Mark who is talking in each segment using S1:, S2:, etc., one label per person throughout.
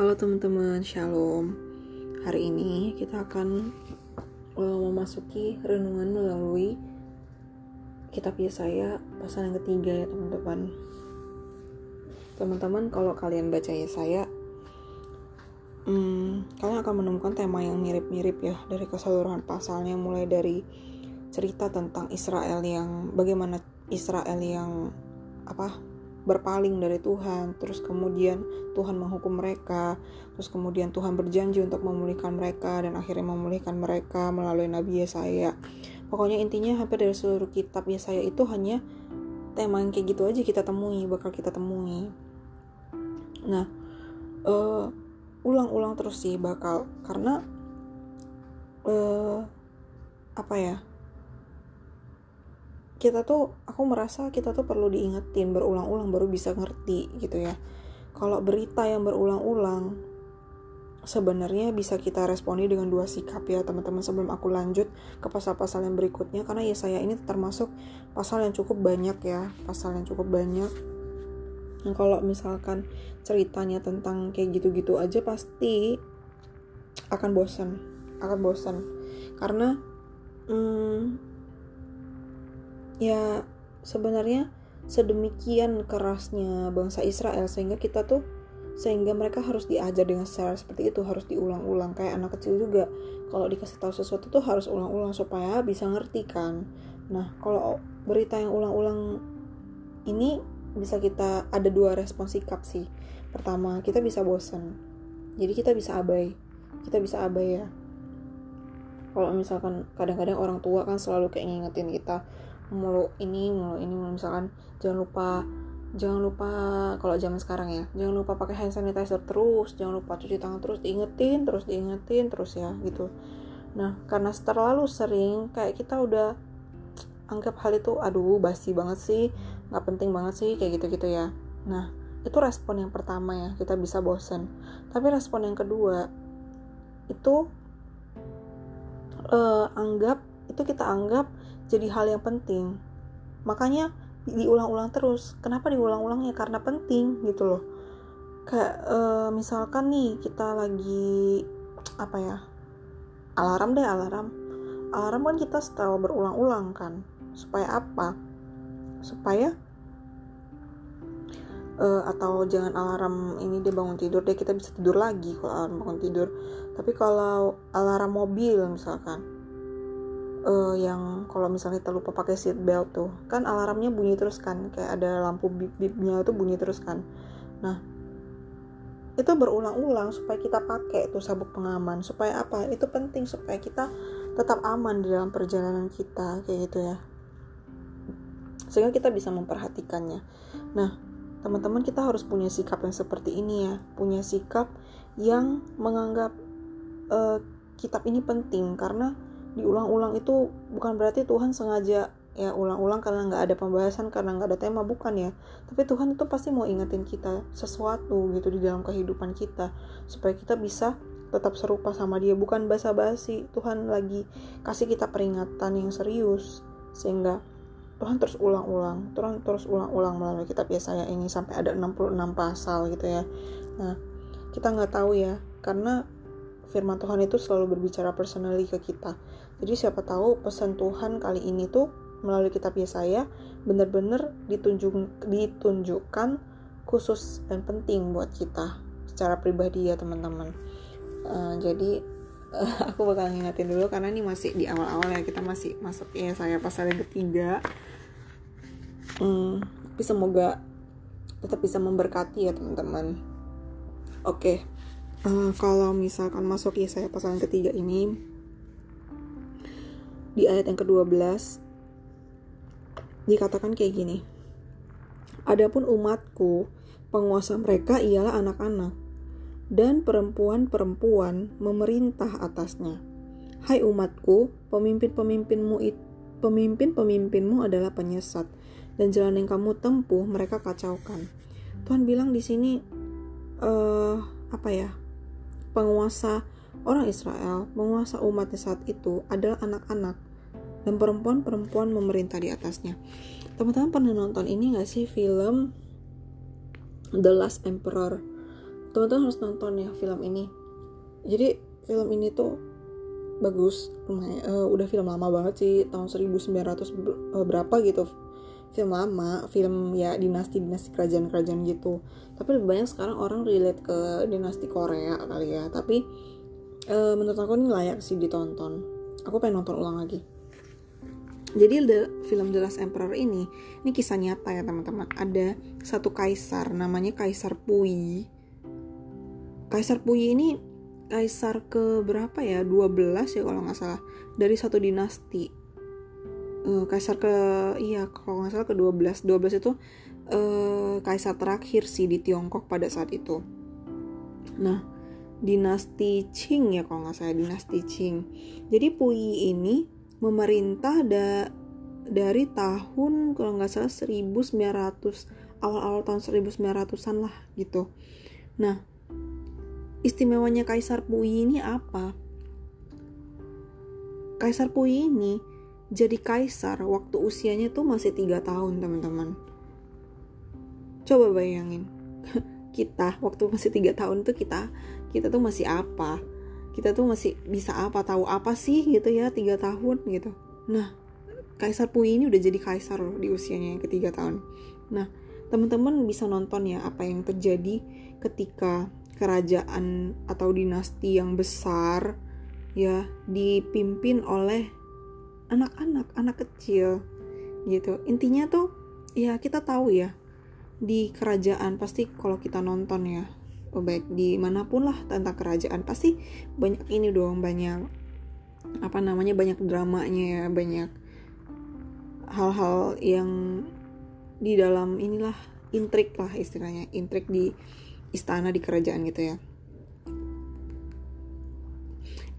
S1: Halo teman-teman, shalom. Hari ini kita akan uh, memasuki renungan melalui kitab Yesaya pasal yang ketiga ya teman-teman. Teman-teman, kalau kalian baca Yesaya, hmm, kalian akan menemukan tema yang mirip-mirip ya dari keseluruhan pasalnya, mulai dari cerita tentang Israel yang bagaimana Israel yang apa berpaling dari Tuhan, terus kemudian Tuhan menghukum mereka, terus kemudian Tuhan berjanji untuk memulihkan mereka dan akhirnya memulihkan mereka melalui Nabi Yesaya. Pokoknya intinya hampir dari seluruh kitab Yesaya itu hanya tema yang kayak gitu aja kita temui, bakal kita temui. Nah, uh, ulang-ulang terus sih bakal karena uh, apa ya? Kita tuh aku merasa kita tuh perlu diingetin berulang-ulang baru bisa ngerti gitu ya. Kalau berita yang berulang-ulang sebenarnya bisa kita responi dengan dua sikap ya teman-teman sebelum aku lanjut ke pasal-pasal yang berikutnya. Karena ya saya ini termasuk pasal yang cukup banyak ya pasal yang cukup banyak. Nah, kalau misalkan ceritanya tentang kayak gitu-gitu aja pasti akan bosan akan bosan karena ya sebenarnya sedemikian kerasnya bangsa Israel sehingga kita tuh sehingga mereka harus diajar dengan secara seperti itu harus diulang-ulang kayak anak kecil juga. Kalau dikasih tahu sesuatu tuh harus ulang-ulang supaya bisa ngerti kan. Nah kalau berita yang ulang-ulang ini bisa kita ada dua respon sikap sih. Pertama kita bisa bosan jadi kita bisa abai. Kita bisa abai ya. Kalau misalkan kadang-kadang orang tua kan selalu kayak ngingetin kita mulu ini mulu ini mulu. Misalkan jangan lupa jangan lupa kalau zaman sekarang ya jangan lupa pakai hand sanitizer terus jangan lupa cuci tangan terus diingetin terus diingetin terus ya gitu. Nah karena terlalu sering kayak kita udah anggap hal itu aduh basi banget sih nggak penting banget sih kayak gitu gitu ya. Nah itu respon yang pertama ya kita bisa bosen. Tapi respon yang kedua itu uh, anggap itu kita anggap jadi hal yang penting. Makanya diulang-ulang terus. Kenapa diulang-ulangnya? Karena penting gitu loh. Kayak uh, misalkan nih kita lagi apa ya alarm deh alarm. Alarm kan kita setel berulang-ulang kan. Supaya apa? Supaya uh, atau jangan alarm ini dia bangun tidur deh kita bisa tidur lagi kalau alarm bangun tidur. Tapi kalau alarm mobil misalkan uh, yang kalau misalnya kita lupa pakai seat belt tuh kan alarmnya bunyi terus kan kayak ada lampu bip bipnya itu bunyi terus kan. Nah itu berulang-ulang supaya kita pakai tuh sabuk pengaman. Supaya apa? Itu penting supaya kita tetap aman di dalam perjalanan kita kayak gitu ya. Sehingga kita bisa memperhatikannya. Nah teman-teman kita harus punya sikap yang seperti ini ya. Punya sikap yang menganggap uh, kitab ini penting. Karena diulang-ulang itu bukan berarti Tuhan sengaja ya ulang-ulang karena nggak ada pembahasan karena nggak ada tema bukan ya. Tapi Tuhan itu pasti mau ingetin kita sesuatu gitu di dalam kehidupan kita supaya kita bisa tetap serupa sama dia bukan basa-basi. Tuhan lagi kasih kita peringatan yang serius sehingga Tuhan terus ulang-ulang Tuhan terus ulang-ulang melalui kitab Yesaya ini sampai ada 66 pasal gitu ya. Nah kita nggak tahu ya karena firman Tuhan itu selalu berbicara personally ke kita. Jadi siapa tahu pesan Tuhan kali ini tuh melalui kitab Yesaya benar-benar ditunjuk ditunjukkan khusus dan penting buat kita secara pribadi ya teman-teman. Uh, jadi uh, aku bakal ngingetin dulu karena ini masih di awal-awal ya kita masih masuk ya saya pasal yang ketiga. Hmm, tapi semoga tetap bisa memberkati ya teman-teman. Oke. Uh, kalau misalkan masuk ya saya pasal yang ketiga ini. Di ayat yang ke-12 dikatakan kayak gini. Adapun umatku penguasa mereka ialah anak-anak dan perempuan-perempuan memerintah atasnya. Hai umatku pemimpin-pemimpinmu pemimpin-pemimpinmu adalah penyesat dan jalan yang kamu tempuh mereka kacaukan. Tuhan bilang di sini uh, apa ya penguasa orang Israel, penguasa umatnya saat itu adalah anak-anak dan perempuan-perempuan memerintah di atasnya. Teman-teman pernah nonton ini gak sih film The Last Emperor? teman-teman harus nonton ya film ini jadi film ini tuh bagus uh, udah film lama banget sih tahun 1900 uh, berapa gitu film lama film ya dinasti dinasti kerajaan kerajaan gitu. Tapi lebih banyak sekarang orang relate ke dinasti Korea kali ya. Tapi uh, menurut aku ini layak sih ditonton. Aku pengen nonton ulang lagi. Jadi the, film The Last Emperor ini ini kisah nyata ya teman-teman. Ada satu kaisar namanya Kaisar Puyi. Kaisar Puyi ini kaisar ke berapa ya 12 ya kalau nggak salah. Dari satu dinasti uh, kaisar ke iya kalau nggak salah ke 12 12 itu uh, kaisar terakhir sih di Tiongkok pada saat itu nah dinasti Qing ya kalau nggak salah dinasti Qing jadi Puyi ini memerintah da dari tahun kalau nggak salah 1900 awal-awal tahun 1900-an lah gitu. Nah, istimewanya Kaisar Puyi ini apa? Kaisar Puyi ini jadi kaisar waktu usianya tuh masih tiga tahun teman-teman. Coba bayangin, kita waktu masih tiga tahun tuh kita kita tuh masih apa? kita tuh masih bisa apa tahu apa sih gitu ya tiga tahun gitu nah Kaisar Pui ini udah jadi kaisar loh di usianya yang ketiga tahun nah teman-teman bisa nonton ya apa yang terjadi ketika kerajaan atau dinasti yang besar ya dipimpin oleh anak-anak anak kecil gitu. Intinya tuh ya kita tahu ya di kerajaan pasti kalau kita nonton ya baik mana pun lah tentang kerajaan pasti banyak ini dong banyak apa namanya banyak dramanya ya banyak hal-hal yang di dalam inilah intrik lah istilahnya intrik di istana di kerajaan gitu ya.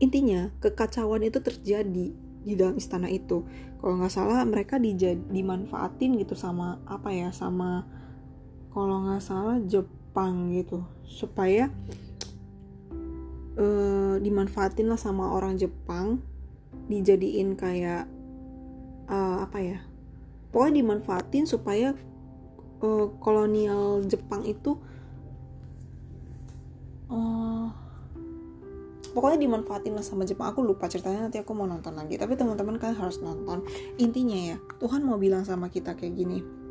S1: Intinya kekacauan itu terjadi di dalam istana itu. Kalau nggak salah mereka dijad, dimanfaatin gitu sama apa ya sama kalau nggak salah Jepang gitu. Supaya uh, dimanfaatin lah sama orang Jepang. Dijadiin kayak uh, apa ya pokoknya dimanfaatin supaya uh, kolonial Jepang itu uh, pokoknya dimanfaatin lah sama Jepang aku lupa ceritanya nanti aku mau nonton lagi tapi teman-teman kan harus nonton intinya ya Tuhan mau bilang sama kita kayak gini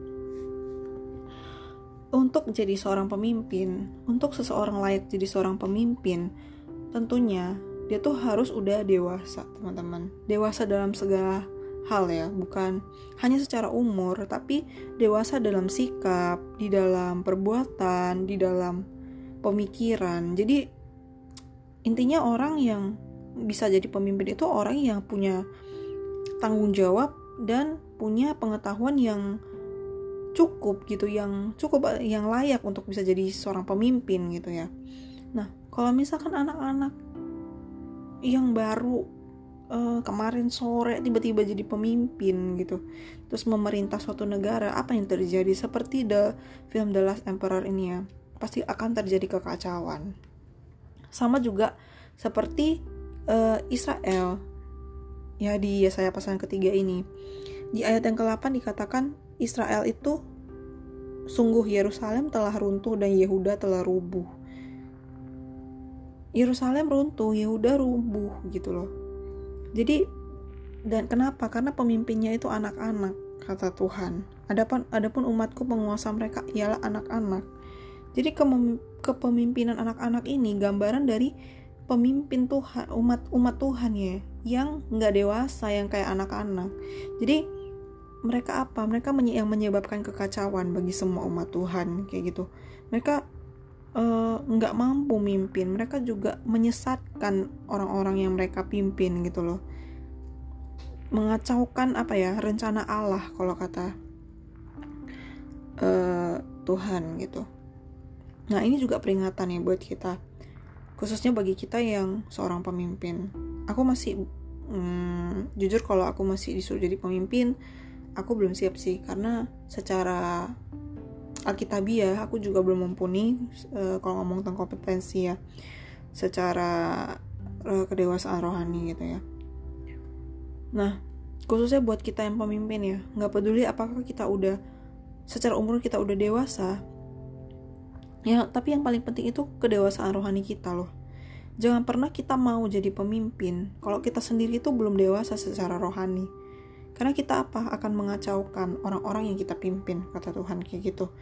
S1: untuk jadi seorang pemimpin, untuk seseorang layak jadi seorang pemimpin, tentunya dia tuh harus udah dewasa, teman-teman. Dewasa dalam segala hal ya, bukan hanya secara umur, tapi dewasa dalam sikap, di dalam perbuatan, di dalam pemikiran. Jadi intinya orang yang bisa jadi pemimpin itu orang yang punya tanggung jawab dan punya pengetahuan yang cukup gitu yang cukup yang layak untuk bisa jadi seorang pemimpin gitu ya. Nah kalau misalkan anak-anak yang baru uh, kemarin sore tiba-tiba jadi pemimpin gitu terus memerintah suatu negara apa yang terjadi? Seperti the film The Last Emperor ini ya pasti akan terjadi kekacauan sama juga seperti uh, Israel ya di Yesaya pasal ketiga ini di ayat yang ke-8 dikatakan Israel itu sungguh Yerusalem telah runtuh dan Yehuda telah rubuh. Yerusalem runtuh, Yehuda rubuh gitu loh. Jadi dan kenapa? Karena pemimpinnya itu anak-anak, kata Tuhan. Adapun adapun umatku penguasa mereka ialah anak-anak. Jadi kepemimpinan anak-anak ini gambaran dari pemimpin Tuhan, umat umat Tuhan ya, yang nggak dewasa, yang kayak anak-anak. Jadi mereka apa? Mereka yang menyebabkan kekacauan bagi semua umat Tuhan kayak gitu. Mereka eh, nggak uh, mampu mimpin. Mereka juga menyesatkan orang-orang yang mereka pimpin gitu loh. Mengacaukan apa ya? Rencana Allah kalau kata uh, Tuhan gitu nah ini juga peringatan ya buat kita. Khususnya bagi kita yang seorang pemimpin. Aku masih hmm, jujur kalau aku masih disuruh jadi pemimpin aku belum siap sih. Karena secara alkitabiah aku juga belum mumpuni uh, kalau ngomong tentang kompetensi ya. Secara uh, kedewasaan rohani gitu ya. Nah khususnya buat kita yang pemimpin ya nggak peduli apakah kita udah secara umur kita udah dewasa ya tapi yang paling penting itu kedewasaan rohani kita loh. Jangan pernah kita mau jadi pemimpin kalau kita sendiri itu belum dewasa secara rohani. Karena kita apa? Akan mengacaukan orang-orang yang kita pimpin kata Tuhan kayak gitu.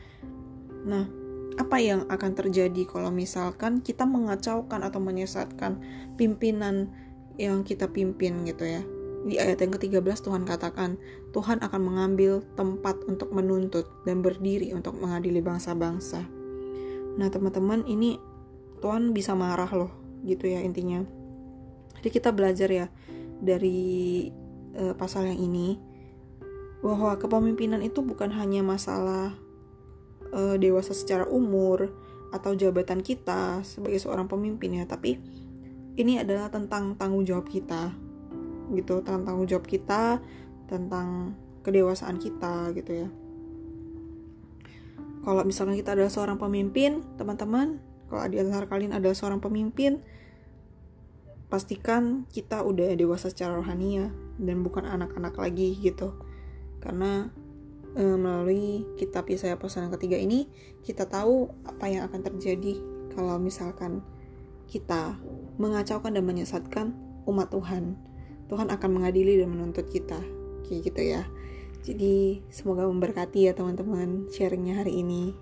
S1: Nah apa yang akan terjadi kalau misalkan kita mengacaukan atau menyesatkan pimpinan yang kita pimpin gitu ya? Di ayat yang ke-13 Tuhan katakan, Tuhan akan mengambil tempat untuk menuntut dan berdiri untuk mengadili bangsa-bangsa. Nah, teman-teman, ini Tuhan bisa marah loh, gitu ya intinya. Jadi kita belajar ya dari uh, pasal yang ini bahwa kepemimpinan itu bukan hanya masalah uh, dewasa secara umur atau jabatan kita sebagai seorang pemimpin ya, tapi ini adalah tentang tanggung jawab kita gitu tentang tanggung jawab kita tentang kedewasaan kita gitu ya kalau misalkan kita adalah seorang pemimpin teman-teman kalau di antara kalian adalah seorang pemimpin pastikan kita udah dewasa secara rohani ya dan bukan anak-anak lagi gitu. Karena e, melalui kitab Yesaya pasal yang ketiga ini kita tahu apa yang akan terjadi kalau misalkan kita mengacaukan dan menyesatkan umat Tuhan. Tuhan akan mengadili dan menuntut kita. Kayak gitu ya jadi semoga memberkati ya teman-teman sharingnya hari ini